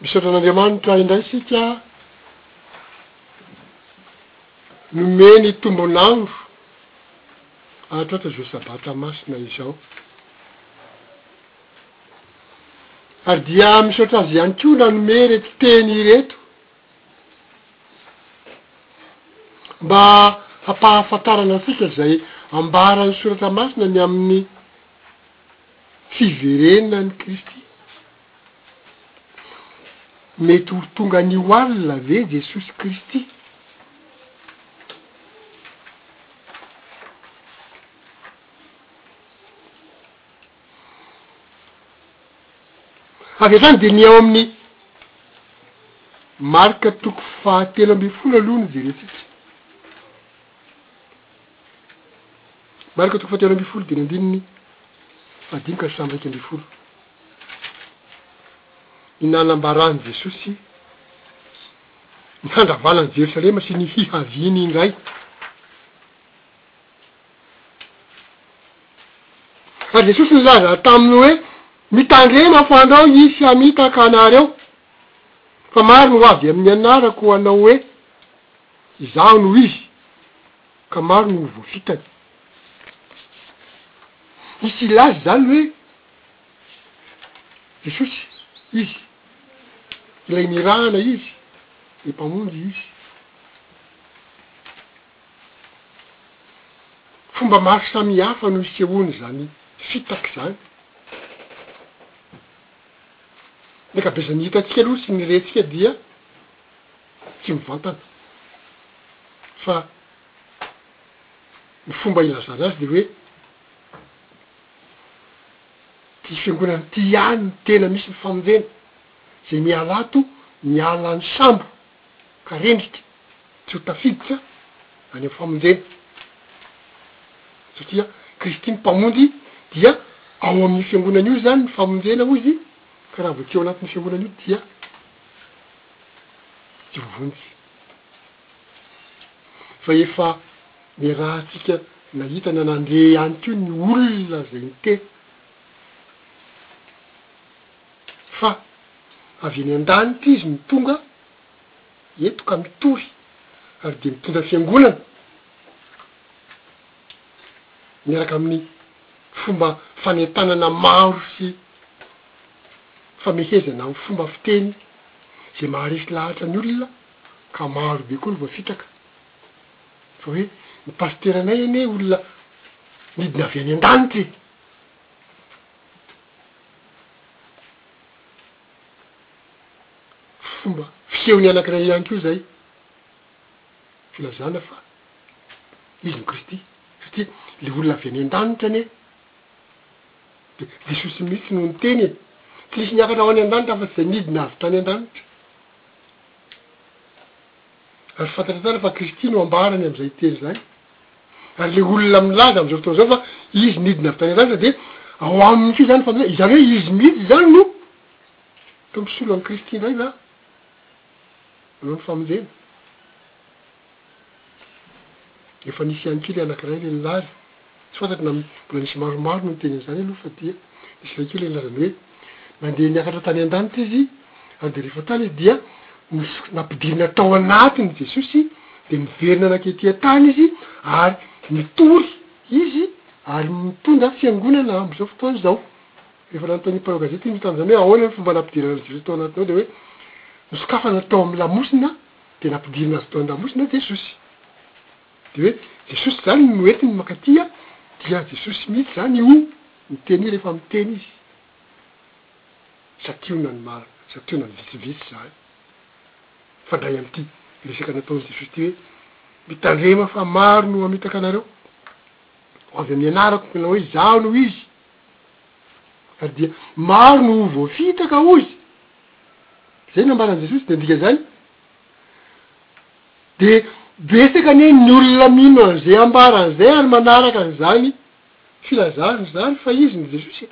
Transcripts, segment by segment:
Misaotra an'Andriamanitra indray isika nomeny tombon'andro hahatratra izao sabata masina izao. Ary dia misaotra azy ihany koa nanome ireto teny ireto mba hampahafantarana antsika izay ambaran'ny soratra masina ny amin'ny fiverenana an'i Kristy. Mety ho tonga ny ho alina ve Jesosy Kristy? Avy hatrany dia ny ao amin'ny Marka toko fahatelo ambin'ny folo aloha no jerentsika. Marka toko fahatelo ambin'ny folo dimy ambin'ny fahadimy ka hatramin'ny iraika ambin'ny folo ny nanambaran'i Jesosy ny handravalan'i Jerosalema sy ny hihaviany indray ary Jesosy nilaza taminy hoe mitandrema fa andrao hisy hamitaka anareo fa maro ny ho avy amin'ny anarako hanao hoe Izaho no izy, ka maro no ho voafitany. Misy hilaza izany hoe Jesosy Izy, ilay nirahana Izy, ny Mpamonjy Izy. Fomba maro samihafa no isehoany izany fitaka izany. Ny ankabezan'ny hitantsika aloha sy ny rentsika dia. Tsy mivantana fa ny fomba ilazany azy dia hoe ity fiangonana ity ihany no tena misy ny famonjena, izay miala ato miala any sambo ka rendrika tsy ho tafiditra any amin'ny famonjena satria Kristy ny mpamonjy dia ao amin'io fiangonana io izany ny famonjena hoy izy ka raha vao tsy ao anatin'io fiangonana io dia tsy vonjy fa efa niarahantsika nahita na nandre ihany koa ny olona izay niteny fa avy eny an-danitra izy no tonga eto ka mitory ary dia mitondra fiangonana. miaraka amin'ny fomba fanentanana maro sy famehezana amin'ny fomba fiteny izay maharesy lahatra ny olona ka maro be koa no voafitaka fa hoe ny pasiteranay anie olona nidina avy any an-danitra e! fomba fiheviny anankiray ihany koa izay. filazana fa Izy no Kristy, satria le olona avy any an-danitra anie de Jesosy mihitsy no niteny e! Tsy nisy niakatra ho any an-danitra afa-tsy zay nidina avy tany an-danitra. Ary fantatra tsara fa Kristy no ambarany amin'izay teny izay. Ary le olona milaza amin'izao fotoana izao fa Izy nidina avy tany an-danitra de ao aminy f'izany ny fanontaniana, izany hoe Izy mihitsy izany no Tompo sy Olona an'i Kristy indray va? eo amin'ny famonjena? Efa nisy ihany koa ilay anankiray ilay nilaza, tsy fantatro na mbola nisy maromaro no niteny an'izany aloha fa dia nisy iray koa ilay nilaza ny hoe nandeha niakatra tany an-danitra izy ary dia rehefa tany dia nos- nampidirina tao anatiny i Jesosy dia niverina nankety an-tany izy ary nitory izy ary mitondra fiangonana amin'izao fotoana izao. Rehefa nanontanian'ny mpanao gazety ny Tanzania hoe ahoana ny fomba nampidirana an'i Jesoa tao anatinao dia hoe, Nosokafana tao amin'ny lamosina dia nampidirina azy tao an-damosina i Jesosy. Dia hoe, Jesosy izany no entiny mankaty a! Dia Jesosy mihitsy izany io o! Ny teny io rehefa miteny izy. Santionana ny maro, santionana ny vitsivitsy izany. Mifandray amin'ity resaka nataon'i Jesosy ity hoe, Mitandrema fa maro no hamitaka anareo ho avy amin'ny anarako, manao hoe izaho no izy. Fa dia maro no ho voafitaka hozy. Zay no nambaran'i Jesosy dia ny dikan'izany dia betsaka anie ny olona mino an'izay ambarany zay ary manaraka an'izany filazany izany fa izy no Jesosy e!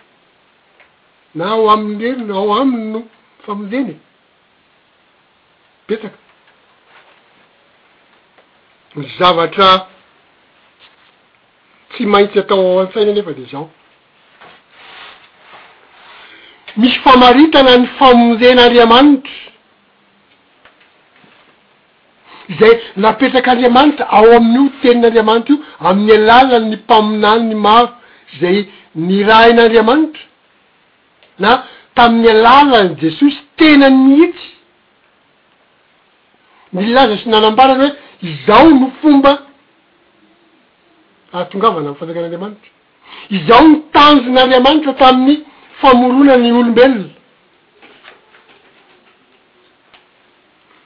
Na ao aminy lery no ao aminy no famonjena e! Betsaka ny zavatra Tsy maintsy atao ao an-tsaina anefa dia izao, misy famaritana ny famonjen'Andriamanitra, izay napetrak'Andriamanitra ao amin'io Tenin'Andriamanitra io amin'ny alalan'ny mpaminany maro izay nirahin'Andriamanitra, na tamin'ny alalan'i Jesosy tenany mihitsy. Nilaza sy nanambara ny hoe izao no fomba ahatongavana amin'ny fanjakan'Andriamanitra. Izao ny tanjon'Andriamanitra tamin'ny famorona ny olombelona.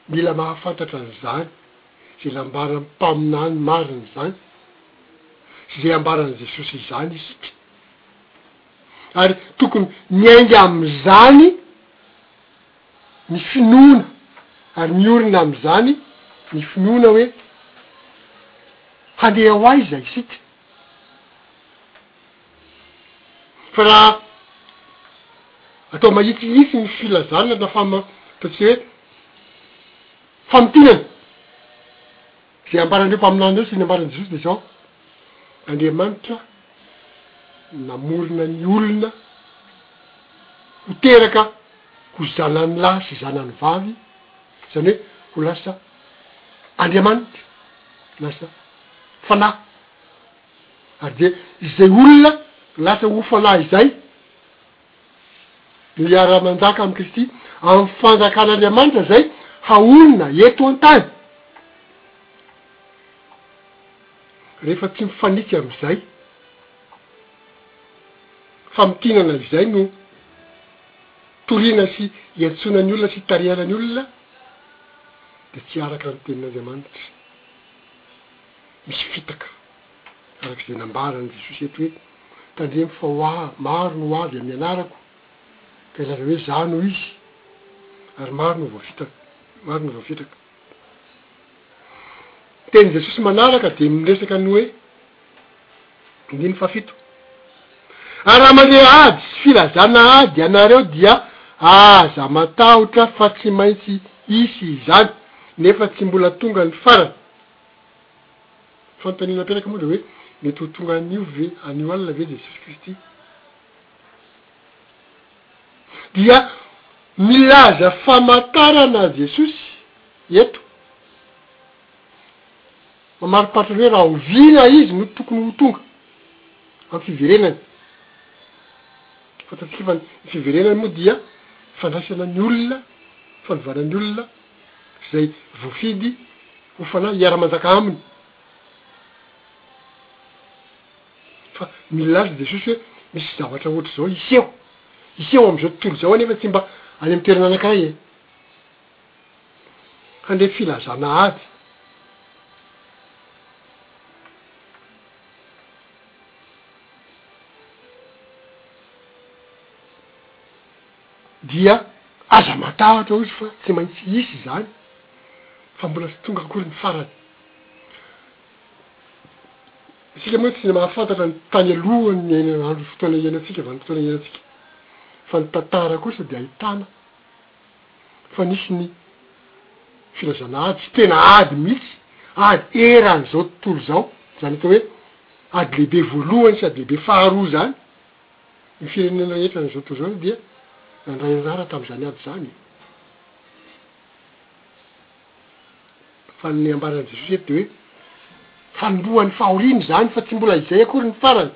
Mila mahafantatra an'izany izay nambaran'ny mpaminany marina izany sy izay ambaran'i Jesosy izany isika. Ary tokony miainga amin'izany. ny finoana, ary miorina amin'izany ny finoana hoe handeha ho aiza isika? Fa raha atao mahitsihitsy ny filazana na fama- ataontsika hoe famintinana, Izay ambaran'ireo mpaminany ireo sy ny ambaran'i Jesosy dia izao, Andriamanitra namorona ny olona ho teraka ho zanany lahy sy zanany vavy, izany hoe ho lasa Andriamanitra, lasa fanahy. Ary dia izay olona lasa ho fanahy izay miara-manjaka amin'i Kristy amin'ny fanjakan'Andriamanitra izay haorina eto an-tany. Rehefa tsy mifanitsy amin'izay famintinana izay no toriana sy iantsoana ny olona sy itarihana ny olona dia tsy araka ny tenin'Andriamanitra, misy fitaka. araka izay nambaran'i Jesosy eto hoe, Tandremo fa ho ahy maro no ho avy amin'ny anarako, ka hilaza hoe, 'Izaho no izy', ary maro no voafitaka, maro no voafetraka. Ny tenin'i Jesosy manaraka dia miresaka ny hoe, andininy fahafito, Ary raha mandeha ady sy filazana ady ianareo dia aza matahotra fa tsy maintsy hisy izany, nefa tsy mbola tonga ny farany. Fanontaniana apetraka moa dia hoe, mety ho tonga anio ve, anio alina ve Jesosy Kristy? Dia milaza famantarana Jesosy eto, mamariparitra ny hoe rahoviana Izy no tokony ho tonga amin'ny fiverenany. Fantatsika fa ny fiverenany moa dia fandraisana ny olona, fanovana ny olona. izay voafidy ho fanahy hiara-manjaka Aminy. Fa milaza Jesosy hoe misy zavatra ohatr'izao hiseho. Hiseho amin'izao tontolo izao anefa tsy mba any amin'ny toerana anankiray e. Handre filazana ady. dia aza matahotra hozy fa tsy maintsy hisy izany fa mbola tsy tonga akory ny farany. Isika moa tsy mahafantatra ny tany alohan'ny niainana andro fotoana iainantsika vanim-potoana iainantsika fa ny tantara kosa dia ahitana fa nisy ny filazana ady sy tena ady mihitsy, ady eran'izao tontolo izao, izany atao hoe ady lehibe voalohany sy ady lehibe faharoa izany. Ny firenena rehetra amin'izao tontolo izao aloha dia nandray anjara tamin'izany ady izany e. Fa ny ambaran'i Jesosy eto dia hoe fanombohan'ny fahoriana izany fa tsy mbola izay akory ny farany.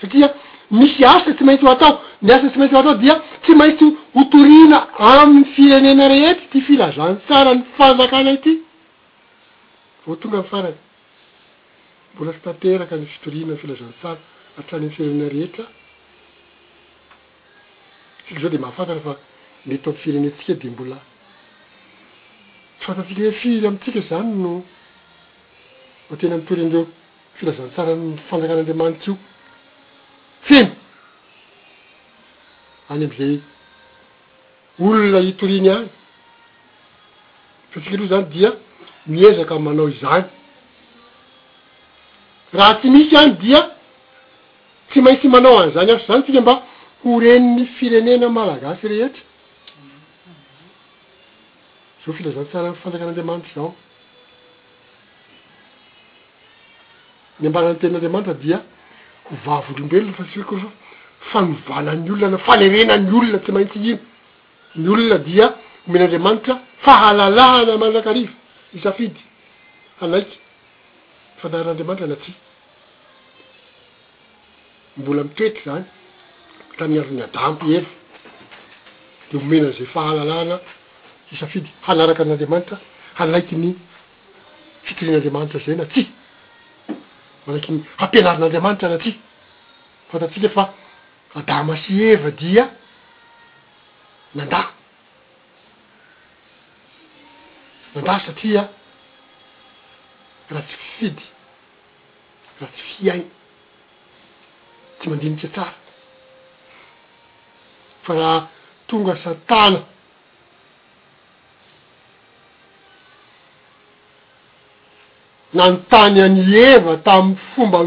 Satria misy asa tsy maintsy ho atao. Ny asa tsy maintsy ho atao dia tsy maintsy ho toriana amin'ny firenena rehetra ity filazantsara ny fanjakana ity vao tonga amin'ny farany. Tssy. Mbola tsy tanteraka ny fitoriana ny filazantsara hatrany amin'ny firenena rehetra an. Isika izao dia mahafantatra fa ny eto amin'ny firenentsika dia mbola tsy fantatsika hoe firy amintsika izany no no tena mitory an'ireo filazantsaran'ny fanjakan'Andriamanitra io feno any amin'izay Olona hitoriany any. Hitantsika aloha zany dia miezaka manao izany. Raha tsy misy any dia tsy maintsy manao an'izany asa izany tsika mba ho ren'ny firenena malagasy rehetra. Zao filazantsaran'ny fanjakan'Andriamanitra izao. Ny ambaran'ny tenin'Andriamanitra dia ho vavolombelona fa tsy hoe kosa fanovana ny olona na fanerena ny olona tsy maintsy iny. Ny olona dia omen'Andriamanitra fahalalahana mandrakariva hisafidy hanaiky ny fanaharan'Andriamanitra na tsia. Mbola mitoetra izany tamin'ny andron'i Adama i Eva dia omena an'izay fahalalahana hisafidy hanaraka an'Andriamanitra hanaiky ny fitirin'Andriamanitra izay na tsia, manaky ny hampianarin'Andriamanitra na tsia. Fantatsika fa Adama sy Eva dia nandà. Nandà satria ratsy fifidy, ratsy fiaina, tsy mandinika tsara. Fa raha tonga Satana, Nanontany an' i Eva tamin' ny fomba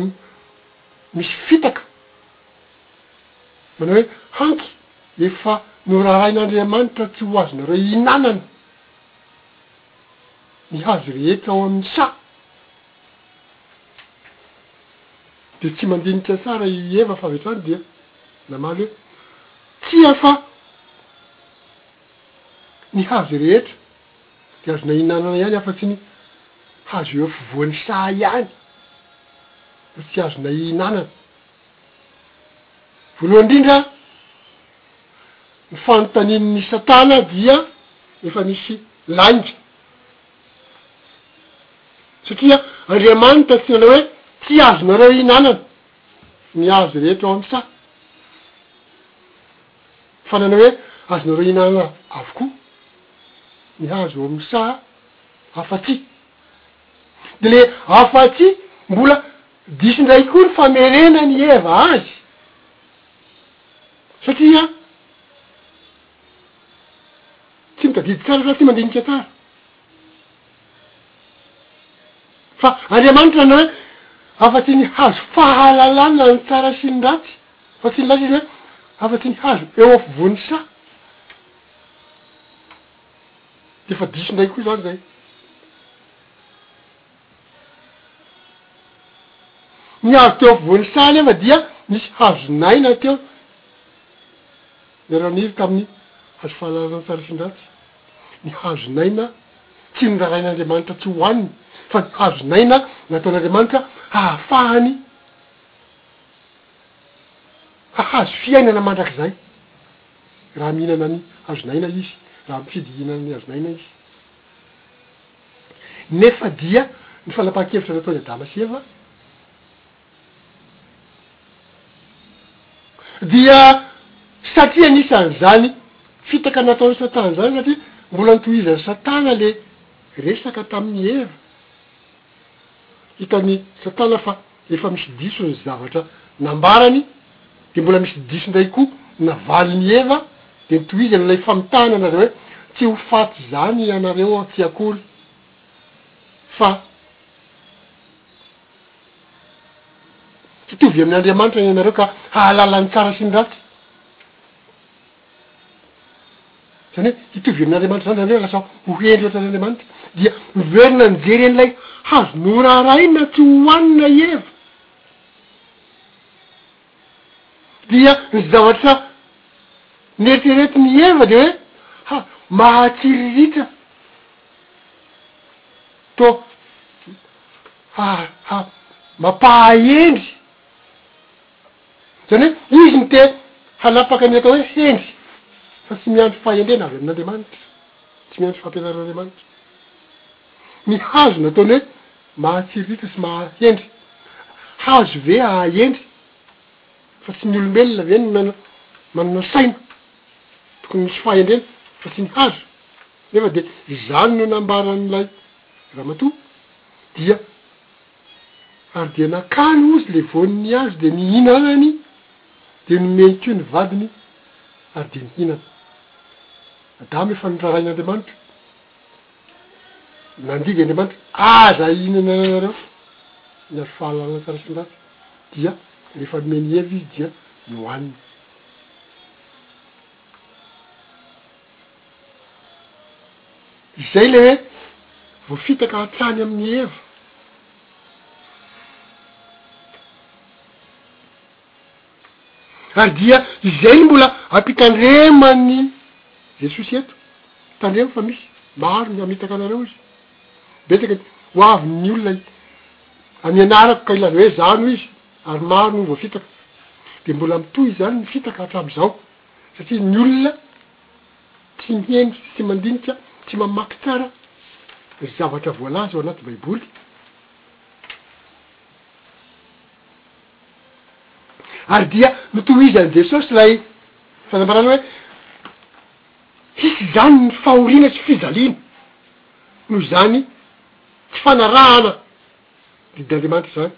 misy fitaka, manao hoe, Hanky, efa noraharain' Andriamanitra tsy ho azonareo hihinanana ny hazo rehetra ao amin' ny saha. Dia tsy mandinika tsara i Eva fa avy hatrany dia namaly hoe, Tsia fa. Ny hazo rehetra dia azonay hinanana ihany afa-tsy ny hazo eo afovoan'ny saha ihany no tsy azonay hihinanana. Voalohany indrindra, ny fanontanian'i Satana dia efa nisy lainga, satria Andriamanitra tsy nanao hoe, Tsy azonareo hihinanana ny hazo rehetra ao amin'ny saha. Fa nanao hoe, Azonareo hihinana avokoa ny hazo eo amin'ny saha, afa-tsy. Dia ilay afa-tsy, mbola diso indray koa ny famerenan'i Eva azy. Satria tsy mitadidy tsara, na tsy mandinika tsara. Fa Andriamanitra na afa-tsy ny hazo fahalalana ny tsara sy ny ratsy, fa tsy ny ratsy izy na afa-tsy ny hazo eo afovoan'ny saha. Dia efa diso indray koa izany izay. Ny hazo teo afovoan'ny saha anefa dia nisy hazon'aina teo. Niara-niry tamin'ny hazo fahalalana tarifindratsy ny hazon'aina tsy norarain'Andriamanitra tsy hohaniny, fa ny hazon'aina nataon'Andriamanitra hahafahany hahazo fiainana mandrakizay, raha mihinana ny hazon'aina izy, raha mifidy hihinana ny hazon'aina izy. Nefa dia ny fanapahan-kevitra nataon'i Adama sy Eva, Dia satria anisan'izany fitaka nataon'i Satana izany, satria mbola notohizan'i Satana ilay resaka tamin'i Eva. Hitan'i Satana fa efa misy diso ny zavatra nambarany, dia mbola misy diso indray koa navalin'i Eva, dia notohizany ilay famitahana an'azy hoe, Tsy ho faty izany ianareo aky akory, fa. Hitovy amin' Andriamanitra ianareo ka hahalala ny tsara sy ny ratsy. Izany hoe hitovy amin' Andriamanitra izany, izany hoe lasa ho hendry ohatran' Andriamanitra. Dia miverina nijery an' ilay hazo noraharahiana tsy hohanina i Eva. Dia ny zavatra neritreretin' i Eva dia hoe, ha, mahatsiriritra, toa ha, ha, mampahahendry, izany hoe izy no te hanapaka ny atao hoe hendry, fa tsy miandry fahendrena avy amin' Andriamanitra, tsy miandry fampianaran' Andriamanitra. Ny hazo nataony hoe mahatsiriritra sy maha-hendry. Hazo ve haha-hendry fa tsy ny olombelona ve no manana saina tokony misy fahendrena fa tsy ny hazo? Nefa dia izany no nambaran'ilay ramatoa dia ary dia nakany ozy le voan'ny hazo dia nihinanany dia nomeny koa ny vadiny ary dia nihinana. Adama efa norarain'Andriamanitra. Nandidy Andriamanitra aza hihinana anareo ny hazo fahalalana tsara sy ny ratsy, dia rehefa nomeny hery izy dia nohaniny. Izay ilay hoe voafitaka hatrany amin'i Eva. Ary dia izay no mbola ampitandreman'i Jesosy eto, tandremo fa misy maro ny hamitaka anareo Izy. Betsaka ny ho avy ny olona any anarako ka hilaza hoe Izaho no Izy, ary maro no ho voafitaka. Dia mbola mitohy izany ny fitaka hatramin'izao, satria ny olona tsy mihaino sy tsy mandinika, tsy mamaky tsara ny zavatra voalaza ao anaty Baiboly, Ary dia notohizan'i Jesosy ilay fanambarana hoe, Hisy izany ny fahoriana sy fijaliana noho izany tsy fanarahana ny didin'Andriamanitra izany.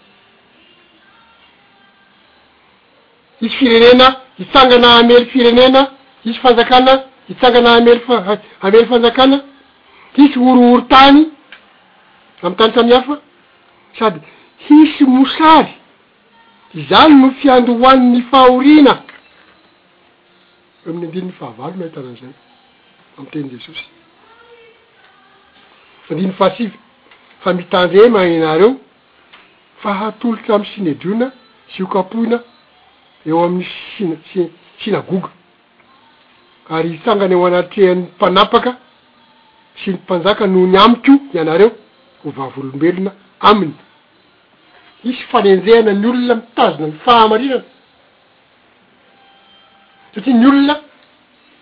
Hisy firenena hitsangana hamely firenena, hisy fanjakana hitsangana hamely hamely fanjakana, hisy horohorontany amin'ny tany samihafa. sady hisy mosary, izany no fiandohan'ny fahoriana, eo amin'ny andininy fahavalo no ahitana an'izay, amin'ny tenin'i Jesosy. Andininy fahasivy, Fa mitandrema ianareo fa hatolotra amin'ny Synedriona sy hokapohina eo amin'ny sina, sy, Synagoga. ary hitsangana eo anatrehan' ny mpanapaka sy ny mpanjaka noho ny Amiko ianareo ho vavolombelona Aminy. Hisy fanenjehana ny olona mitazona ny fahamarinana, satria ny olona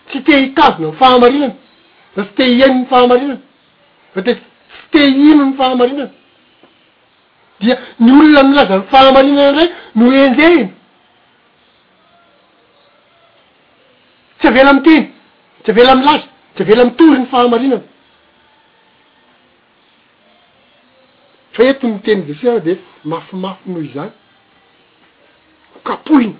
tsy te hitazona ny fahamarinana, na tsy te hihaino ny fahamarinana, na te tsy te hino ny fahamarinana, dia ny olona milaza ny fahamarinana indray no enjehina. Tsy avela miteny, tsy avela milaza, tsy avela mitory ny fahamarinana. Fa eto ny tenin'i Jesoa ary dia mafimafy noho izany, ho kapohina,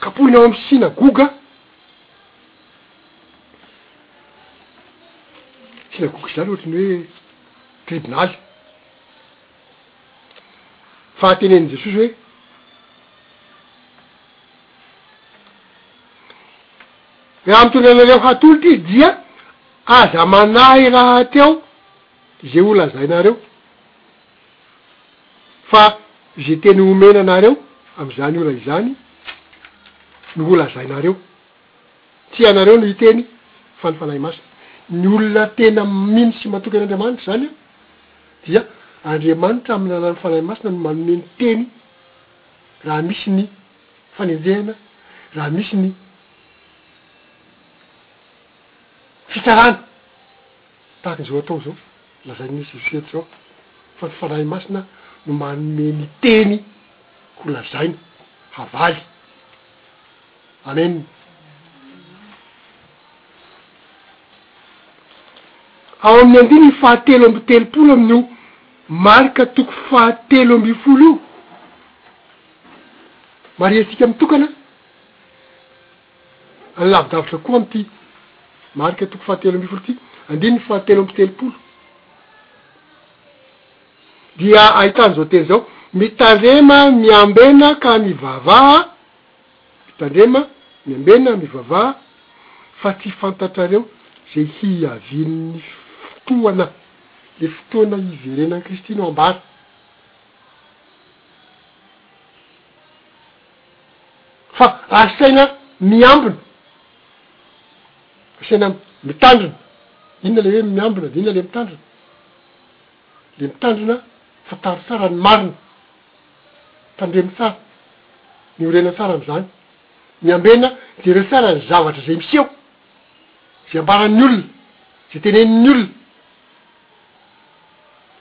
kapohina ao amin'ny sinagoga, sinagoga izany ohatry ny hoe tribonaly. fahatenen'i Jesosy hoe, Raha mitondra anareo hatolotra izy dia aza manahy rahateo ze ho lazainareo, fa ze teny omena anareo am'zany ora izany no ho lazainareo. Tsy ianareo no hiteny fa ny Fanahy Masina. Ny olona tena mino sy matoky an'Andriamanitra izany dia Andriamanitra amin'ny alalan'ny Fanahy Masina no manome ny teny raha misy ny fanenjehana, raha misy ny fitsarana tahaka izao atao izao lazain'ny Jesoa eto izao fa ny Fanahy Masina no manome ny teny holazaina havaly. Amen Ao amin'ny andininy faha telo amby telopolo amin'io Marka toko faha telo ambin'ny folo io, marihantsika mitokana any lavidavitra koa amin'ity Marka toko faha telo ambin'ny folo ity, andininy faha telo amby telopolo, dia ahitana izao teny izao, mitarema miambena ka mivavaha, Mitandrema, miambena, mivavaha fa tsy fantatrareo izay hiavian'ny fotoana, le fotoana hiverenan'i Kristy no ambara. Fa asaina miambina, asaina mitandrina, inona le hoe miambina de inona le mitandrina? Le mitandrina fantaro tsara ny marina. Tandremo tsara ny orena tsara amzany. Miambena jereo tsara ny zavatra zay miseho, zay ambaran'ny olona, zay tenenin'ny olona.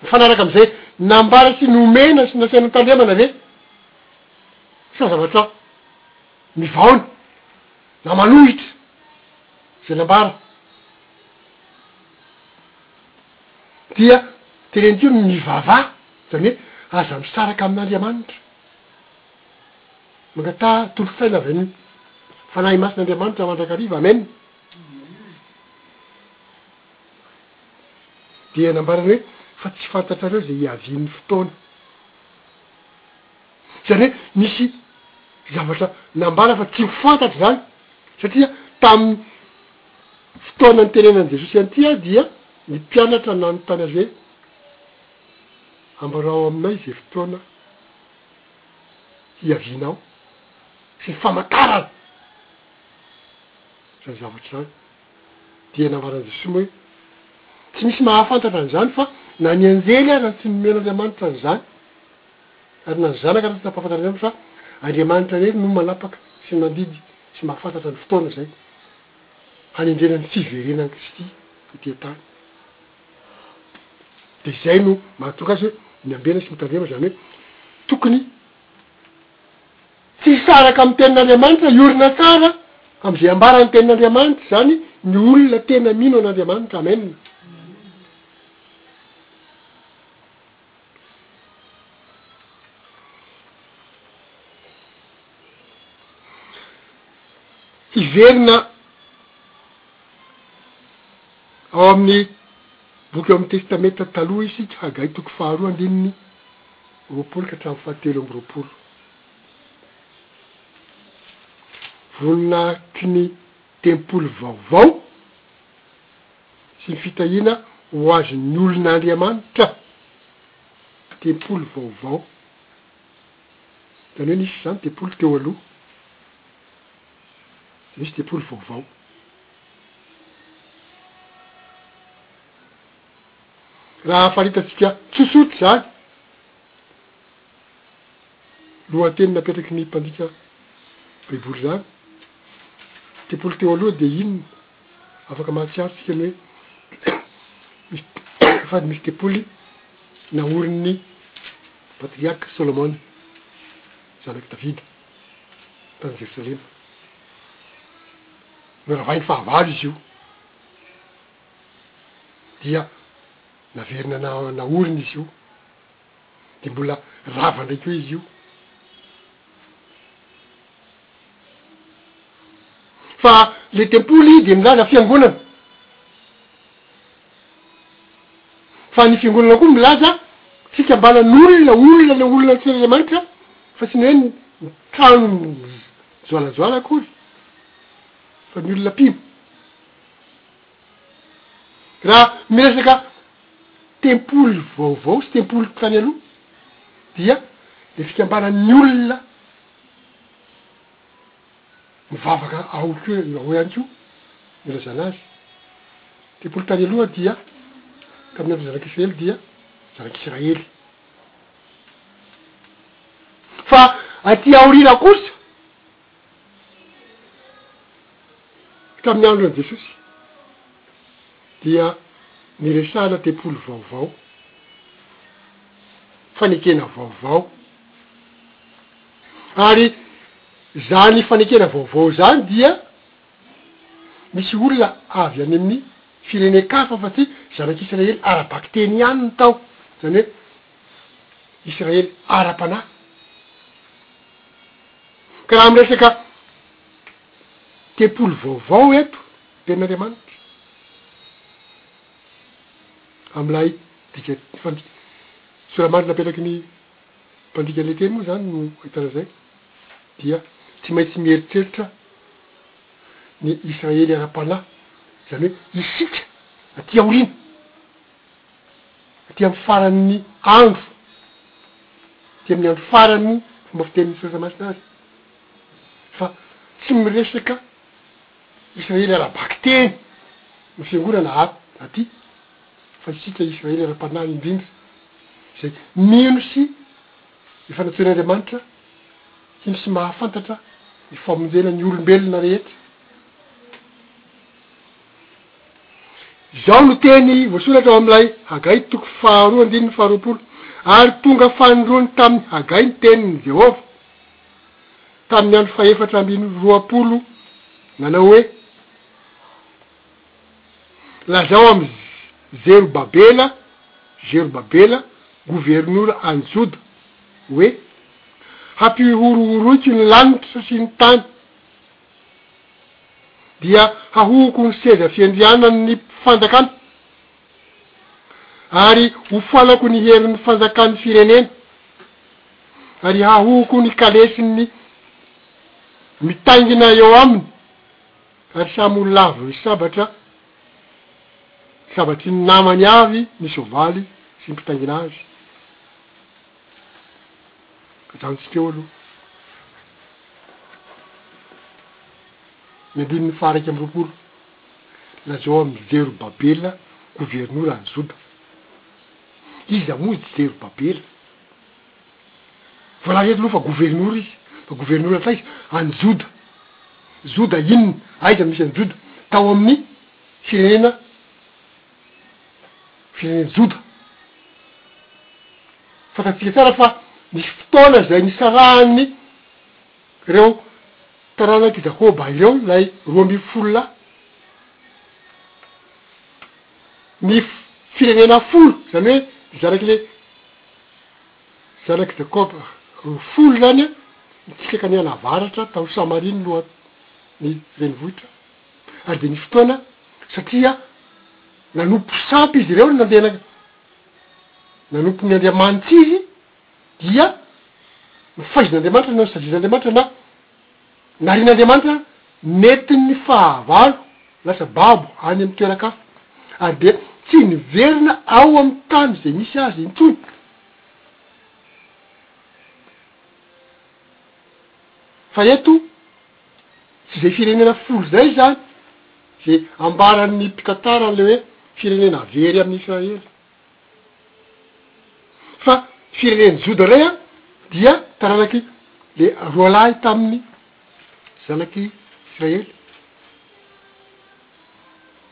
Mifanaraka amzay nambara sy nomena sy nasaina tandremana ve sa zavatra mivaona na manohitra zay nambara. dia teny io ny mivavaha, izany hoe aza misaraka amin'Andriamanitra. Mangataha tolo saina avy amin'ny Fanahy Masina Andriamanitra mandrakariva. Amen. Dia nambarany hoe, fa tsy fantatrareo izay hiavian'ny fotoana. Izany hoe misy zavatra nambara fa tsy ho fantatra izany, satria tamin'ny fotoana nitenenan'i Jesosy an'ity aho dia ny mpianatra nanontany Azy hoe, Ambarao aminay izay fotoana hiavianao sy ny famantarana izany zavatra izany. Dia nambaran'i Jesosy moa hoe, Tsy misy mahafantatra an'izany fa na ny anjely aza tsy nomen'Andriamanitra an'izany. Ary na ny zanaka aza tsy nampahafantatra an'i Andry fa Andriamanitra irery no manapaka sy mandidy sy mahafantatra ny fotoana izay hanendrena ny fiverenan'i Kristy ety an-tany. Dia izay no mahatonga azy hoe miambena sy mitandrema, izany hoe tokony tsy hisaraka amin'ny tenin'Andriamanitra, hiorina tsara amin'izay ambaran'ny tenin'Andriamanitra izany ny olona tena mino an'Andriamanitra. Amen. Hiverina ao amin'ny boky ao amin'ny Testamenta Taloha isika, Hagay toko faharoa andininy roapolo ka hatramin'ny fahatelo amby roapolo. Voninahiky ny tempoly vaovao. sy ny fitahiana ho azon'ny olon'Andriamanitra tempoly vaovao. Izany hoe nisy izany tempoly teo aloha, dia misy tempoly vaovao. Raha faritantsika tsotsotra izany, lohateny napetraky ny mpandika Baiboly izany, tempoly teo aloha dia inona? Afaka mahatsiaro isika ny hoe misy fady misy tempoly naorin'ny Patriarka Solomona, zanak'i Davida, tany Jerosalema. Noravahiny fahavalo izy io, dia naverina naorina izy io, dia mbola rava indray koa izy io. Fa le tempoly de milaza fiangonana. Fa ny fiangonana koa milaza fikambanan'olona, olona le olona an'Tsiran'Andriamanitra fa tsy ny hoe ny trano mijoalajoala akory fa ny olona mpino. Raha miresaka tempoly vaovao sy tempoly tany aloha dia le fikambanan'ny olona. Mivavaka ao koa ianao ihany koa ilazana azy. Telopolo taona aloha dia tamin'ny andron'ny Zanak'i Israely dia Zanak'i Israely. Fa aty aoriana kosa tamin'ny andron'i Jesosy dia niresahana tempoly vaovao, fanekena vaovao. Ary zany fanekena vaovao zany dia misy olona avy any amin'ny firenen-kafa fa tsy zanak'Israely ara-bakiteny ihany no tao, zany hoe Israely ara-panahy. Ka raha miresaka tempoly vaovao eto Tenin'Andriamanitra, amin'ilay dika ny fandikana sora-marina apetraky ny. mpandika le teny moa izany no ahitana izay, dia tsy maintsy mieritreritra ny Israely ara-panahy, izany hoe isika aty aoriana, aty amin'ny faran'ny andro, aty amin'ny andro farany, fomba fitenin'ny Soratra Masina azy, fa tsy miresaka Israely ara-bakiteny ny Fiangonana aty. fa isika Israely ara-panahy indrindra izay mino sy efa natseren'Andriamanitra hino sy mahafantatra ny famonjena ny olombelona rehetra. Izao no teny voasoratra ao amin'ilay Hagay toko faharoa andininy faharoapolo, Ary tonga fanindroany tamin'i Hagay ny tenin'i Jehovah, tamin'ny andro fahefatra ambin'ny roapolo, nanao hoe, Lazao amin'i Zerobabela, Zerobabela, governora any Joda, hoe, Hampihorohoroiko ny lanitra sy ny tany, dia hahohoko ny seza fiandrianan'ny fanjakana, ary hofoanako ny herin'ny fanjakan'ny firenena, ary hahohoko ny kalesin'ny mitaingina eo aminy. Ary samy ho lavo ny sabatra, sabatry ny namany avy ny soavaly sy ny mpitaingina azy. Ajanontsika eo aloha ny andininy faha-iraika amby roapolo. Lazao amin'i Zerobabela, governoran'i Joda. Iza moa i Zerobabela? Voalaza eto aloha fa governora izy, fa governora taiza? Any Joda. Joda inona? Aiza misy an'i Joda? Tao amin'ny firenena, firenena Joda. Fantatsika tsara fa nisy fotoana izay nisarahan'ny reo taranak'i Jakoba ireo ilay roa ambin'ny folo lahy. Ny firenena folo, zany hoe zarak'le. Zanak'i Jakoba roa folo izany nitsisaka niala avaratra tao Samaria ny loha ny renivohitra, ary dia nisy fotoana satria nanompo sampy izy ireo nandeha nanompo ny Andriamanitsy izy dia nofaizin'Andriamanitra na nosazian'Andriamanitra na Narin'Andriamanitra netin'ny fahavalo lasa babo any amin'ny toeran-kafa, ary dia tsy niverina ao amin'ny tany izay nisy azy intsony. Fa eto, tsy izay firenena folo izay izany, izay ambaran'ny mpitantara an'ilay hoe firenena very amin'i Israely. Fa firenen'i Joda indray an, dia taranak'i le roalahy tamin'ny zanak'i Israely,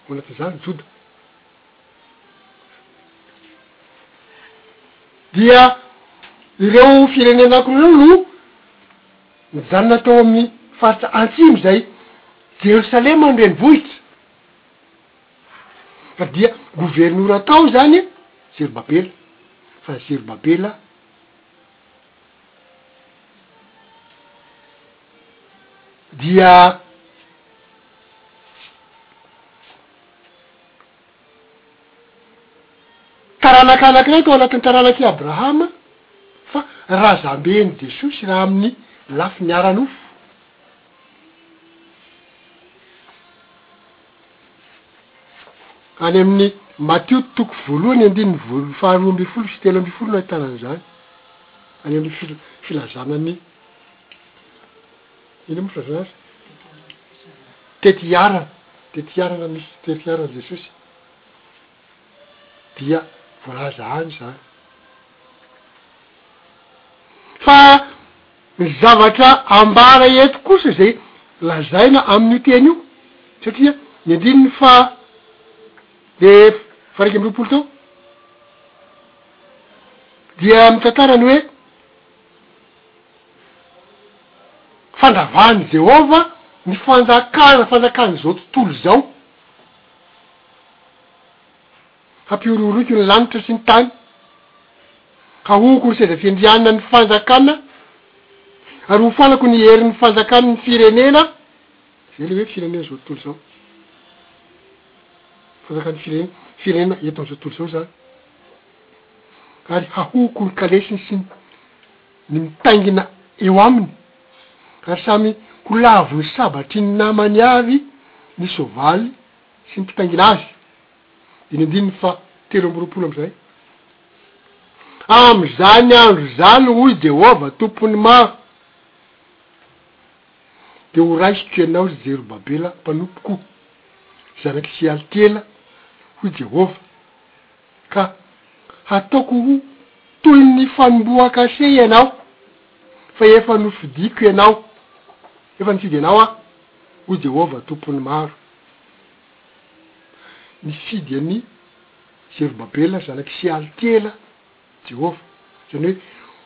ao anatin'izany Joda. Dia ireo firenena anankiroa ireo no nijanona tao amin'ny faritra antsimo izay Jerosalema ny renivohitra. Fa dia governora tao izany Zerobabela, fa Zerobabela dia taranaka anankiray tao anatin'ny taranak'i Abrahama, fa razamben'i Jesosy raha amin'ny lafiny ara-nofo. Any amin'ny Matio toko voalohany andininy voalo faharoa ambin'ny folo sy telo ambin'ny folo no ahitana an'izany, any amin'ny fil- filazana ny, inona moa ny filazana azy? Tety iharana, tety iharana misy tety iharan'i Jesosy dia voalaza any izany fa. Ny zavatra ambara eto kosa izay lazaina amin' io teny io, satria ny andininy faha be faharaika amby roapolo tao dia mitantara ny hoe fandravan' i Jehovah ny fanjakana, fanjakan' izao tontolo izao. Hampihorohoroiko ny lanitra sy ny tany, ka hohoko ny seza fiandrianan' ny fanjakana, ary hofoanako ny herin' ny fanjakan' ny firenena, izay ilay hoe firenena izao tontolo izao, fanjakan' ny firene, firenena eto amin' izao tontolo izao izany, ary hahohoko ny kalesiny sy ny ny mitaingina eo aminy, ary samy ho lavon'ny sabatry ny namany avy ny soavaly sy ny mpitaingina azy. Dimy ambin'ny faha telo amby roapolo amin'izay, Amin'izany andro izany, hoy Jehovah, Tompon'ny maro, dia horaisiko ianao, ry Zerobabela mpanompoko, zanak'i Sealtiela, hoy Jehovah, ka hataoko ho toy ny fanombohan-kase ianao, fa efa nofidiko ianao, efa nifidy anao Aho, hoy Jehovah, Tompon'ny maro. nifidy an'i Zerobabela zanak'i Sealtiela Jehovah, izany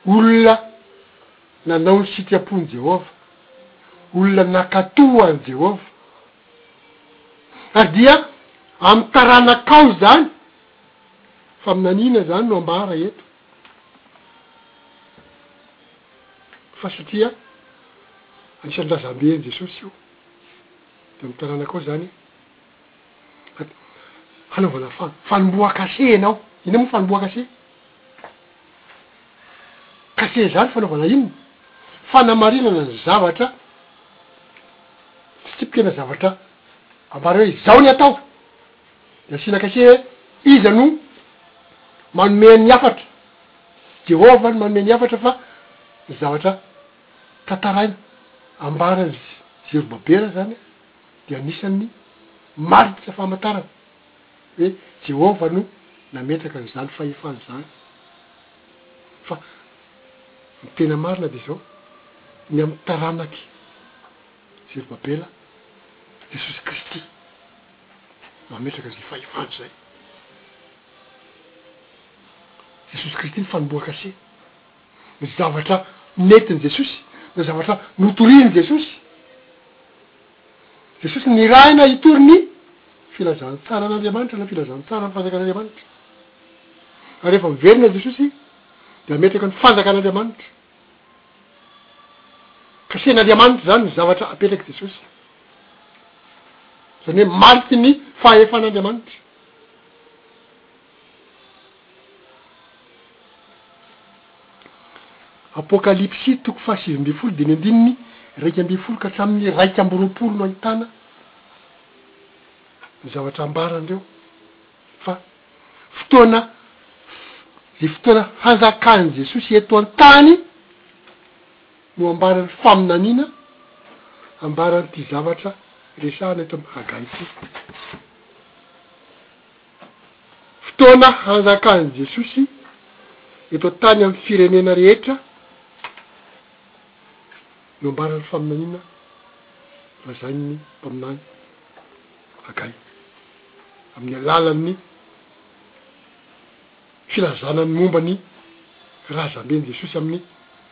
hoe olona nanao ny sitrapon'i Jehovah, olona nankatò an'i Jehovah. Ary dia amin'ny taranakao izany. Faminaniana izany no ambara eto, fa satria anisan'ny razamben'i Jesosy io. Dia ny taranakao izany an, hanaovana fano, fanombohan-kase ianao, inona moa fanombohan-kase? Kase izany fanaovana inona? Fanamarinana ny zavatra, fitsipikana zavatra ambara hoe izao ny atao, dia asiana kase hoe iza no manome ny hafatra, Jehovah no manome ny hafatra fa ny zavatra Tantaraina, ambaran'i Zerobabela izany dia anisan'ny marika famantarana hoe Jehovah no nametraka an'izany fahefana izany. Fa ny tena marina dia izao, ny amin'ny taranak'i Zerobabela, Jesosy Kristy no hametraka an'izay fahefana izay. Jesosy Kristy ny fanombohan-kase. ny zavatra nentin'i Jesosy, ny zavatra notorian'i Jesosy. Jesosy nirahina hitory ny filazantsaran'Andriamanitra na filazantsaran'ny fanjakan'Andriamanitra. Ary rehefa miverina Jesosy dia hametraka ny fanjakan'Andriamanitra. Kasen'Andriamanitra izany ny zavatra apetrak'i Jesosy. Izany hoe mariky ny fahefan'Andriamanitra. Apokalypsy toko fahasivy ambin'ny folo dimy andininy iraika ambin'ny folo ka hatramin'ny iraika amby roapolo no ahitana ny zavatra ambarany ireo fa fotoana izay fotoana hanjakan'i Jesosy eto an-tany no ambaran'ny faminaniana ambaran'ity zavatra resahana eto amin'ny Hagay ity. Fotoana hanjakan'i Jesosy eto an-tany amin'ny firenena rehetra nambaran'ny faminaniana lazain'ny mpaminany Hagay amin'ny alalan'ny filazana ny momba ny razamben'i Jesosy amin'i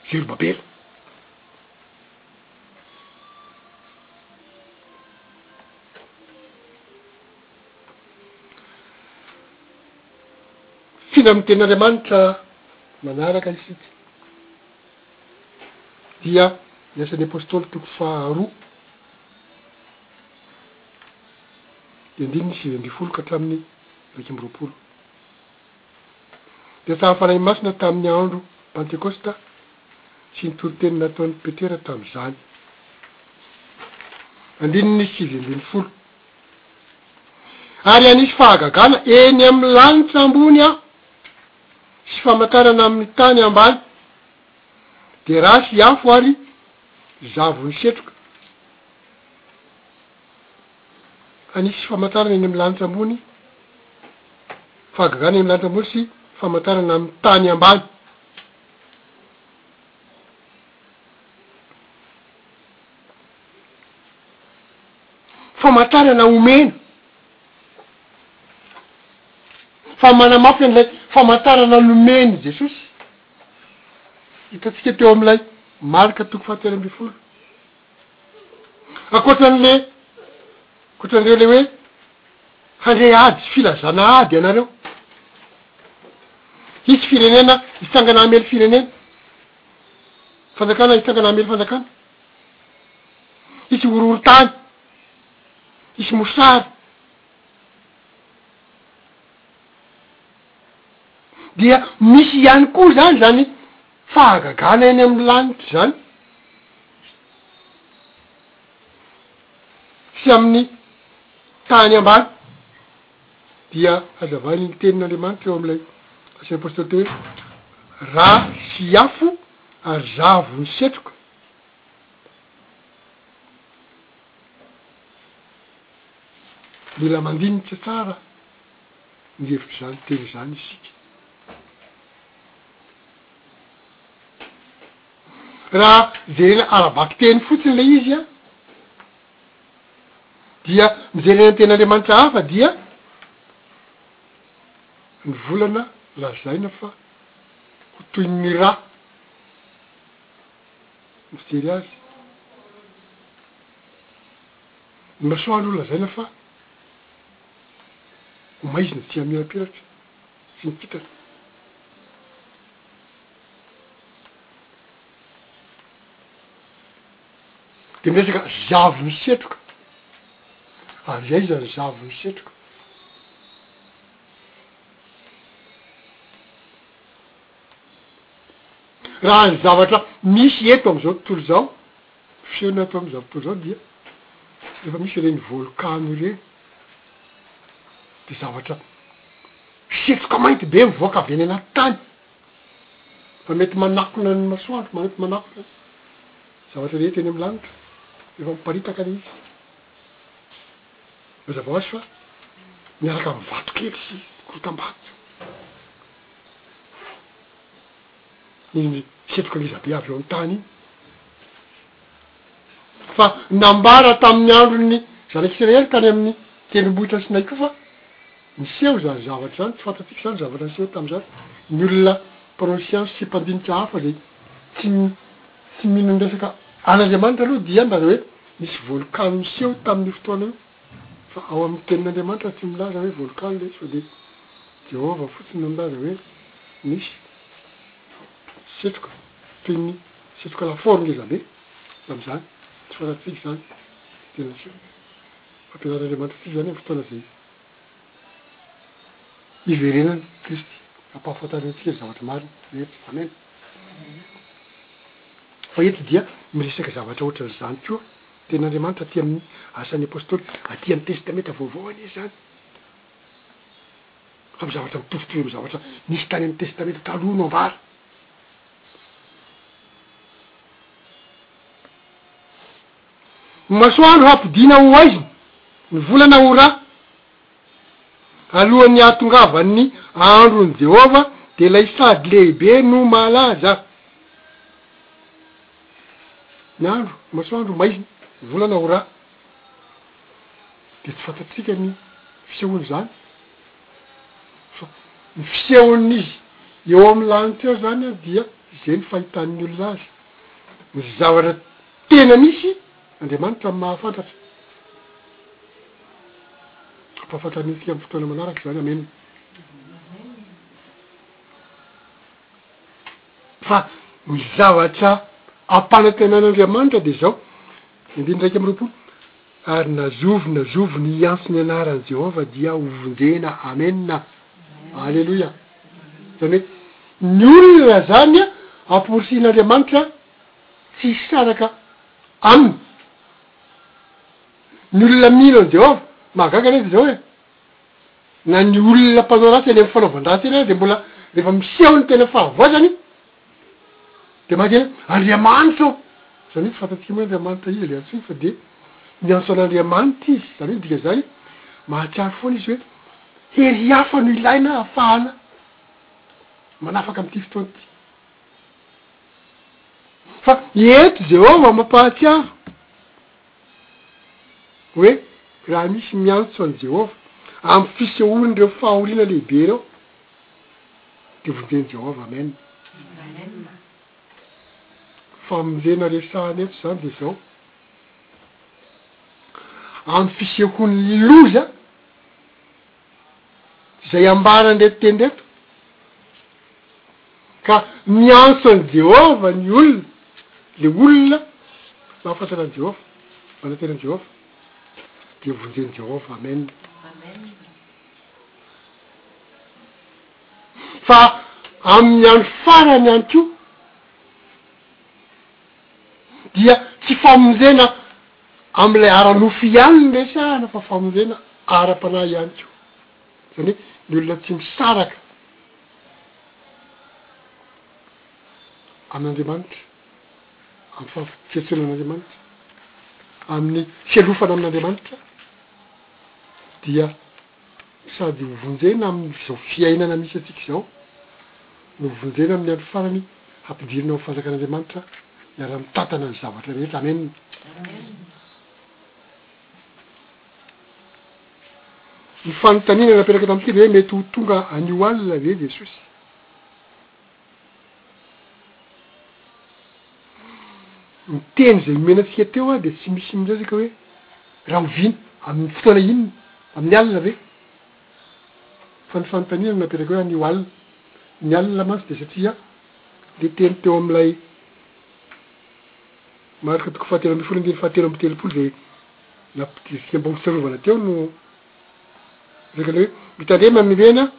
Zerobabela. Mifindra amin'ny Tenin'Andriamanitra manaraka isika, dia ny Asan'ny Apôstôly toko faharoa, dia andininy sivy ambin'ny folo ka hatramin'ny iraika amby roapolo. Dia tsahan'ny Fanahy Masina tamin'ny andro Pantekôsta sy ny toriteny nataon'i Petera tamin'izany. Andininy sivy ambin'ny folo. ary hanisy fahagagana eny amin'ny lanitra ambony Aho sy famantarana amin'ny tany ambany, dia rà sy afo ary zavon'ny setroka. Hanisy famantarana eny amin'ny lanitra ambony, fahagagana eny amin'ny lanitra ambony sy famantarana amin'ny tany ambany. famantarana omena fa manamafy an'ilay famantarana nomen'i Jesosy, hitantsika teo amin'ilay Marka toko fahatelo ambin'ny folo. Ankoatra an'le, ankoatra an'ireo le hoe handre ady, filazana ady ianareo, hisy firenena hitsangana hamely firenena, fanjakana hitsangana hamely fanjakana. hisy horohorontany, hisy mosary, dia misy ihany koa zany zany fahagagana eny amin'ny lanitra zany sy amin'ny tany ambany, dia hazavain'ny tenin'Andriamanitra eo amin'ilay asan'ny apostoly teo hoe, ra sy afo. Ary za vo nisetroka. Mila mandinika tsara ny hevitr'izany teny izany isika. Raha jerena ara-bakiteny fotsiny ilay izy an, dia mijery ny antenaNdriamanitra hafa dia ny volana lazaina fa. ho toy ny rà ny fijery azy. Ny masoandro no lazaina fa ho maizina tsy hamirapiratra sy ny kintana. Dia miresaka zavo misetroka. Avy aiza ny zavo misetroka? Raha ny zavatra misy eto am'izao tontolo izao, fiainana eto am'izao tontolo izao dia efa misy ireny volkano ireny, de zavatra setroka mainty be mivoaka avy any anaty tany, fa mety manakona ny masoandro, mety manakona ny zavatra rehetra eny amin'ny lanitra, efa miparitaka le izy. Mazava hoazy fa miaraka amin'ny vatokely sy korotam-bato iny setroka ngeza be avy eo amin'ny tany iny, fa nambara tamin'ny andron'ny zanak'Isiraely tany amin'ny tendrombohitra Sinay koa fa niseho izany zavatra izany, tsy fantatsika izany zavatra niseho tamin'izany, ny olona mpanao siansy sy mpandinika hafa izay tsy. Tsy mino ny resaka an' Andriamanitra aloha dia mba ilay hoe nisy volkano niseho tamin'io fotoana io, fa ao amin'ny tenin' Andriamanitra tsy milaza hoe volkano ilay izy fa dia Jehovah fotsiny no milaza hoe nisy setroka toy ny setroka lafaoro ngezabe tamin'izany, tsy fantatsika izany, tsy dia naseho fampianaran' Andriamanitra antsika izany amin'ny fotoana izay hiverenan'i Kristy hampahafantariny antsika ny zavatra marina rehetra. Amena. Tsara mihitsy. Fa eto dia miresaka zavatra ohatran'izany koa. Tenin'Andriamanitra aty amin'ny Asan'ny Apostoly, aty amin'ny Testamenta Vaovao anie izany. Fa zavatra mitovitovy amin'ny zavatra nisy tany amin'ny Testamenta Taloha no ambara. Ny masoandro hampodiana ho haizina, ny volana ho ra. Alohan'ny hahatongavan'ny andron'i Jehovah, dia ilay sady lehibe no mahalaza ny andro, ny masoandro, may, ny volana, ho ra. Dia tsy fantatsika ny fisehon'izany, fa ny fisehon'izy eo amin'ny lanitra eo izany dia izay ny fahitan'ny olona azy, ny zavatra. Tena misy Andriamanitra amin'ny maha-fantatra. Hampahafantatra an'Isika amin'ny fotoana manaraka izany. Amen. Fa ny zavatra ampanantenan'Andriamanitra dia izao, andininy iraika amby roapolo, Ary na zovy na zovy ny hiantso ny anaran'i Jehovah dia hovonjena. Amen. Aleloia. Izany hoe ny olona izany amporisihin'Andriamanitra. Tsy hisaraka aminy ny olona mino an'i Jehovah. Mahagaga anefa izao hoe na ny olona mpanao ratsy eny amin'ny fanaovan-dratsy eny aza dia mbola rehefa miseho ny tena fahavoazany dia maty eny hoe Andriamanitra ô! Izany hoe tsy fantatsika moa Andriamanitra izy ilay antsoiny fa dia miantso an'Andriamanitra izy. Izany hoe ny dikan'izany, mahatsiaro foana izy hoe hery hafa no ilaina ahafahana manafaka amin'ity fotoana ity. Fa eto Jehovah mampahatsiaro hoe raha misy miantso an'i Jehovah amin'ny fisehoan'ireo fahoriana lehibe ireo, dia vonjen'i Jehovah. Amen. Ny famonjena resahina eto izany dia izao, amin'ny fisehoan'ny loza. izay ambaran'ireto teny ireto, ka miantso an'i Jehovah ny olona, ilay olona mahafantatra an'i Jehovah, manantena an'i Jehovah, dia vonjen'i Jehovah. Amena. Fa amin'ny andro farany ihany koa, dia tsy famonjena amin'ilay ara-nofo ihany no resahana fa famonjena ara-panahy ihany koa, izany hoe ny olona tsy misaraka amin'Andriamanitra, amin'ny fa- fiantsoana an'Andriamanitra, amin'ny fialofana amin'Andriamanitra dia. Sady hovonjena amin'izao fiainana misy antsika izao no hovonjena amin'ny andro farany hampidirina ao amin'ny fanjakan'Andriamanitra hiara-mitantana ny zavatra rehetra. Amen. Ny fanontaniana napetraka tamintsika dia hoe mety ho tonga anio alina ve Jesosy? Ny teny izay omena antsika teo dia tsy misy miresaka hoe rahoviana, amin'ny fotoana inona, amin'ny alina ve? Fa ny fanontaniana no napetraka hoe anio alina. Ny alina mantsy dia satria ilay teny teo amin'ilay marika toko fahatelo ambin'ny folo andininy fahatelo amby telopolo izay nampidiritsika am-bongo-tsarovana teo no. Zakaina hoe mitandrema ny rena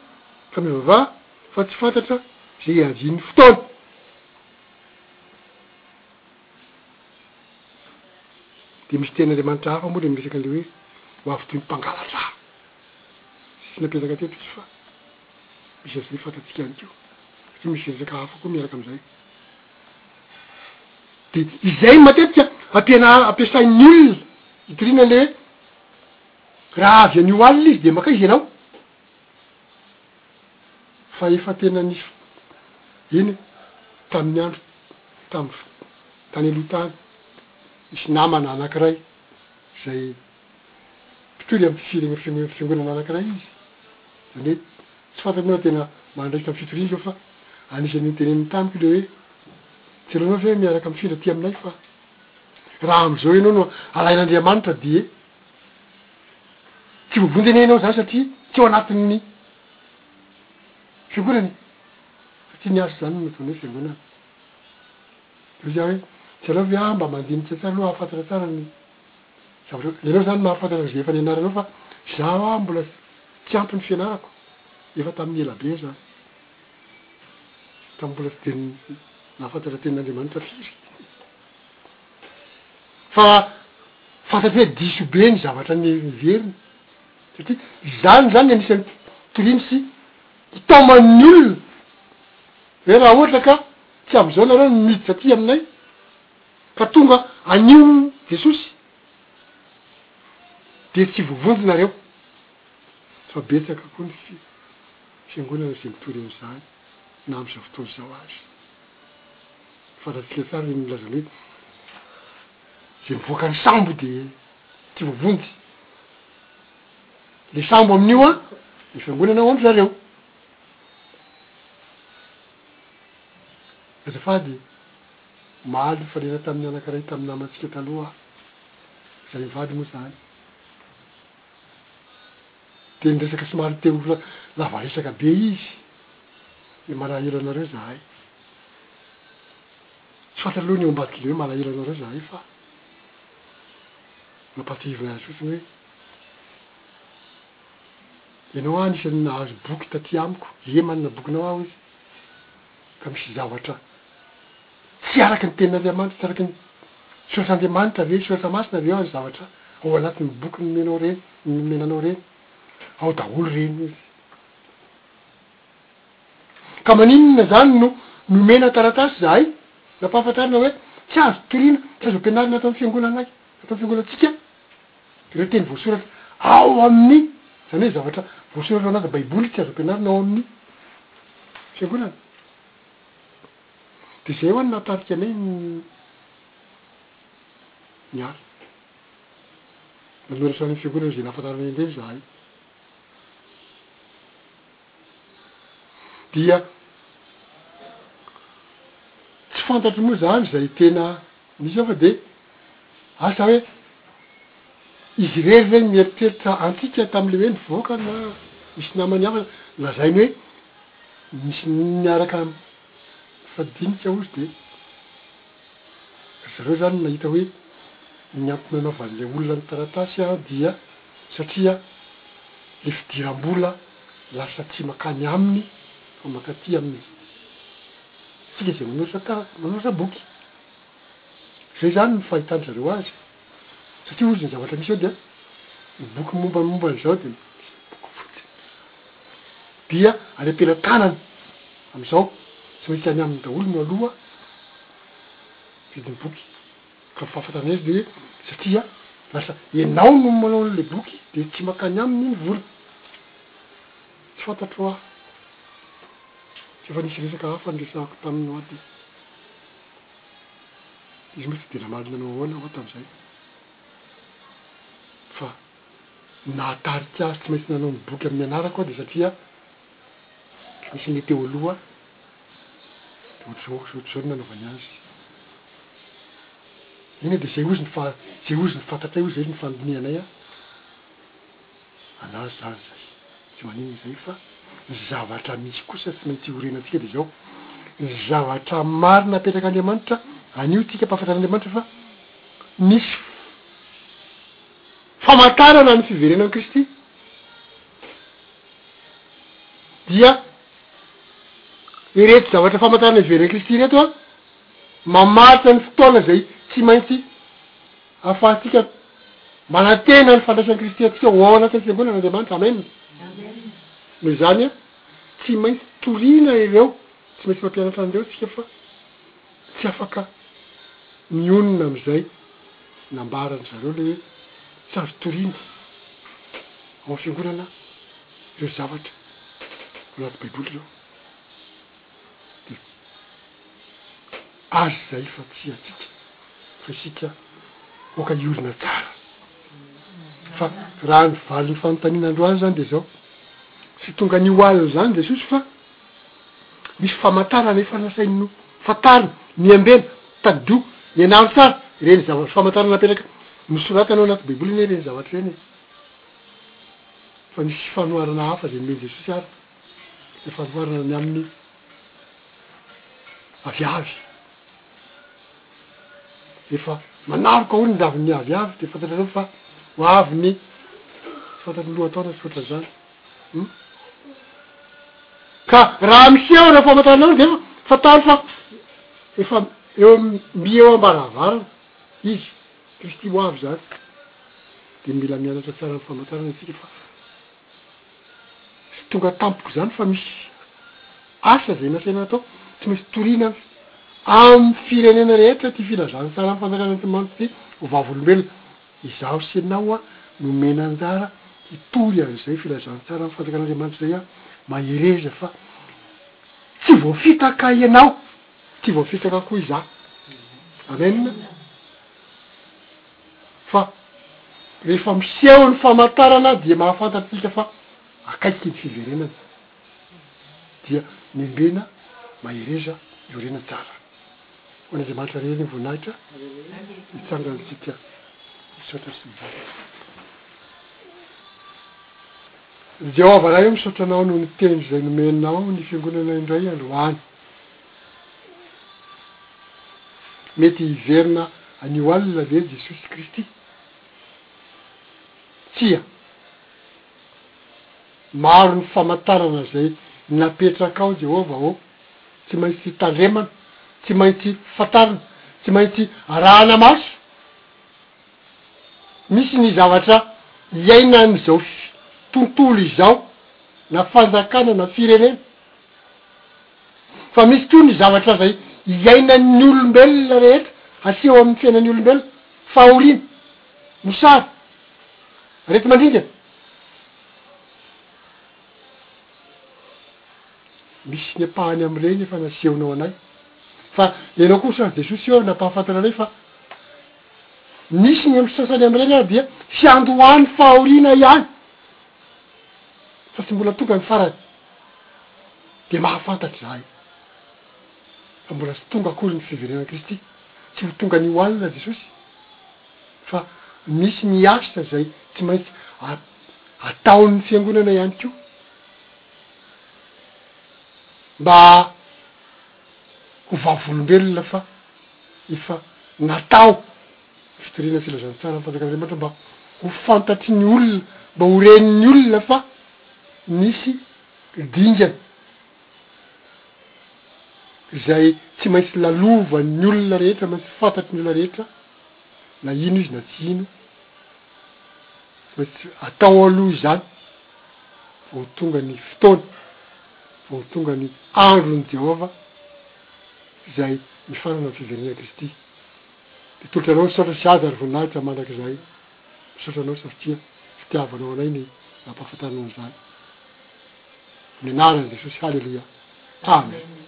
ka mivavaha fa tsy fantatra izay hihajian'ny fotoana. Dia misy tenin'Andriamanitra hafa moa ilay miresaka an'ilay hoe ho avy toy ny mpangalatra. Tsy nampiezaka teto izy fa misy an'izay fantatsika ihany koa satria misy resaka hafa koa miaraka amin'izay. Dia izay matetika ampiana ampiasain'ny olona hitoriana ilay hoe. Raha avy anio alina izy dia makaiza ianao? Fa efa tena nisy, eny e, tamin'ny andro tamin'ny tany aloha tany, nisy namana anankiray izay mpitory amin'ny fifirena fiangonana fiangonana anankiray izy, izany hoe tsy fantatra moa raha tena mandraikitra amin'ny fitoriana izy eo fa anisan'ny noteneniny tamiko ilay hoe, tsy ianao ve miaraka mifindra aty aminay fa raha amin'izao ianao no alain'Andriamanitra dia Tsy voavonjy anie ianao izany satria tsy ao anatin'ny fiangonana e! Fa tsy ny azy izany no ataonay fiangonana. Dia hoy izaho hoe, tsy aleo ve aho mba mandinika tsara aloha hahafantatra tsara ny zavatra, ianao izany mahafantatra an'izay efa nianaranao fa izaho aho mbola tsy ampy ny fianarako, efa tamin'ny ela be izany, tamin'ny mbola tsy dia nahafantatra ny tenin'Andriamanitra firy. fa fantatro hoe diso be ny zavatra niveriny satria izany zany anisany toriany sy itaoman'ny olona hoe raha ohatra ka tsy am'zao nareo no miditra aty aminay ka tonga anio Jesosy de tsy voavonjy nareo fa betsaka koa ny fi- fiangonana zay mitory an'izany na am'zao fotoana izao aza. Tsy fantatsika tsara iny nilazany hoe zay mivoaka ny sambo de tsy voavonjy le sambo amin'io an ny fiangonana ao amzareo azafady omaly nifanena tamin'ny anankiray tamin'ny namantsika taloha aho zay mivady moa zany Dia niresaka somary te ho lava resaka be izy, dia malahelo anareo izahay. Tsy fantatra aloha ny eo ambadiky ny hoe malahelo anareo izahay fa nampahatsiahivina azy fotsiny hoe ianao anisan'ny nahazo boky taty amiko, ie manana bokinao aho izy ka misy zavatra Tsy araka ny tenin'Andriamanitra, tsy araka ny soratr'Andriamanitra ve, soratra masina ve ny zavatra ao anatin'ny boky nomenao ireny, nomena anao ireny? Ao daholo ireny izy. Ka maninona izany no nomena taratasy izahay nampahafantarina hoe tsy azo toriana, tsy azo ampianarina ato amin'ny fiangonanay, ato amin'ny fiangonantsika ireo teny voasoratra ao amin'ny, izany hoe zavatra voasoratra ao anaty baiboly tsy azo ampianarina ao amin'ny fiangonana? Dia izay ho'a no nahatarika anay ny niala. Nanoratra any amin'ny fiangonana izay nahafantaranay indray izahay. Dia tsy fantatro moa izany izay tena. Misy anefa dia asa hoe izy irery ve no mieritreritra antsika tamin'ilay hoe nivoaka na misy namany hafa, lazainy hoe nisy niaraka nifadinika hozy dia ry zareo izany nahita hoe ny antony nanaovan'ilay olona ny taratasy dia satria ilay fidiram-bola lasa tsy mankany aminy fa mankaty amin'izy Tsika izay manoratra ta, manoratra boky. Izay izany no fahitan-dry zareo azy. Satria hozy ny zavatra misy ao dia ny boky momba ny momba an'izao dia boky fotsiny. Dia any am-pelan-tanany amin'izao. Tsy maintsy any aminy daholo no aloha vidin'ny boky. Ka ny fahafantarana azy dia satria lasa ianao no manao an'ilay boky dia tsy mankany aminy ny vola. Tsy fantatro hoa. Efa nisy resaka hafa niresahako taminy hoa dia. Izy moa tsy dia namaly nanao ahoana hoa tamin'izay. Fa ny nahatarika azy tsy maintsy nanao ny boky amin'ny anarako hoa dia satria nisy ny teo aloha dia ohatr'izao sy ohatr'izao no nanaovany azy. Eny a dia izay hozy ny fa, izay hozy ny fantatray hozy izay ny fandinihanay an. Anà zany zay. Tsy maninona izay fa ny zavatra misy kosa tsy maintsy iorenantsika dia izao, ny zavatra marina apetrak'Andriamanitra, anio isika mpahafantatra an'Andriamanitra fa misy famantarana ny fiverenan'i Kristy dia ireto zavatra famantarana hiveren'i Kristy ireto an, mamaritra ny fotoana izay tsy maintsy. Ahafahantsika manantena ny fandraisan'i Kristy antsika ho ao anatin'ny fiangonan'Andriamanitra. Amen. Noho izany, tsy maintsy toriana ireo, tsy maintsy mampianatra an'ireo isika fa tsy afaka mionona amin'izay nambaran-dry zareo ilay hoe tsy azo toriana ao amin'ny fiangonana ireo zavatra ao anaty Baiboly ireo. azy izay fa tsy antsika fa isika oka hiolona tsara fa raha ny valin'ny fanontaniana androany izany dia izao tsy tonga ny ho alina izany jesosy fa misy famantarana efa nasainy no fantarina miambena tadido ianaro tsara ireny zavatra famantarana apetraka nosoratana ao anaty baiboly anie ireny zavatra ireny e fa misy fanoharana hafa izay nomen'i jesosy ary izay fanoharana ny amin'ny aviavy efa manaroka hono ny ravin'ny aviavy dia fantatrareo fa ho avy ny tsy fantatro ny lohataona tsy ohatran'izany hum ka raha miseho ireo famantarana ireo dia efa fantaro fa efa eo mby eo am-baravarana izy kristy ho avy izany dia mila mianatra tsara ny famantarana isika fa Tsy tonga tampoka izany fa misy asa izay nasaina atao, tsy maintsy toriana an, amin'ny firenena rehetra ity filazan'ny saran'ny fanjakan'Andriamanitra ity ho vavolombelona. Izaho sy ianao nomena anjara hitory an'izay filazantsaran'ny fanjakan'Andriamanitra izay an, mahereza fa tsy voafitaka ianao, tsy voafitaka koa izaho. Amen. fa rehefa miseho ny famantarana dia mahafantatsika fa akaiky ny fiverenana dia membena mahereza iorena tsara ho an'Andriamanitra rery ny voninahitra mitsanga amintsika misaotra sy mijoroa ry Jehovah Ray o misaotra anao noho ny teny izay nomenao ny fiangonana indray androany Mety hiverina anio alina ve Jesosy Kristy? Tsia. Maro ny famantarana izay napetraka ao Jehovah ô. Tsy maintsy tandremana, tsy maintsy fantarina, tsy maintsy arahana maso. Misy ny zavatra iainan'izao tontolo izao, na fanjakana na firenena. fa misy koa ny zavatra izay iainan'ny olombelona rehetra haseho amin'ny fiainan'ny olombelona, fahoriana, mosary, areti-mandringana, misy ny ampahany amin'ireny efa nasehonao anay fa ianao kosa ry Jesosy ô nampahafantatra anay fa misy ny sasany amin'ireny ary dia fiandohan'ny fahoriana ihany. fa tsy mbola tonga ny farany dia mahafantatra izahay fa mbola tsy tonga akory ny fiverenan'i Kristy, tsy ho tonga anio alina Jesosy fa misy ny asa izay tsy maintsy ataon'ny fiangonana ihany koa mba ho vavolombelona fa efa natao. Fitoriana ny filazantsaran'ny fanjakan'Andriamanitra mba ho fantatry ny olona, mba ho ren'ny olona fa nisy dingana izay tsy maintsy lalovan'ny olona rehetra, maintsy fantatry ny olona rehetra na ino izy na tsy ino, tsy maintsy atao aloha izany vao tonga ny fotoana, vao tonga ny andron'i Jehovah izay mifanana amin'ny fiverenan'i Kristy. Dia tolotra anao ny saotra sy aza ary voninahitra mandrakizay. Misaotra anao satria fitiavanao anay ny nampahafantarana an'izany. Amin'ny anaran'i Jesosy, haleloia, amen.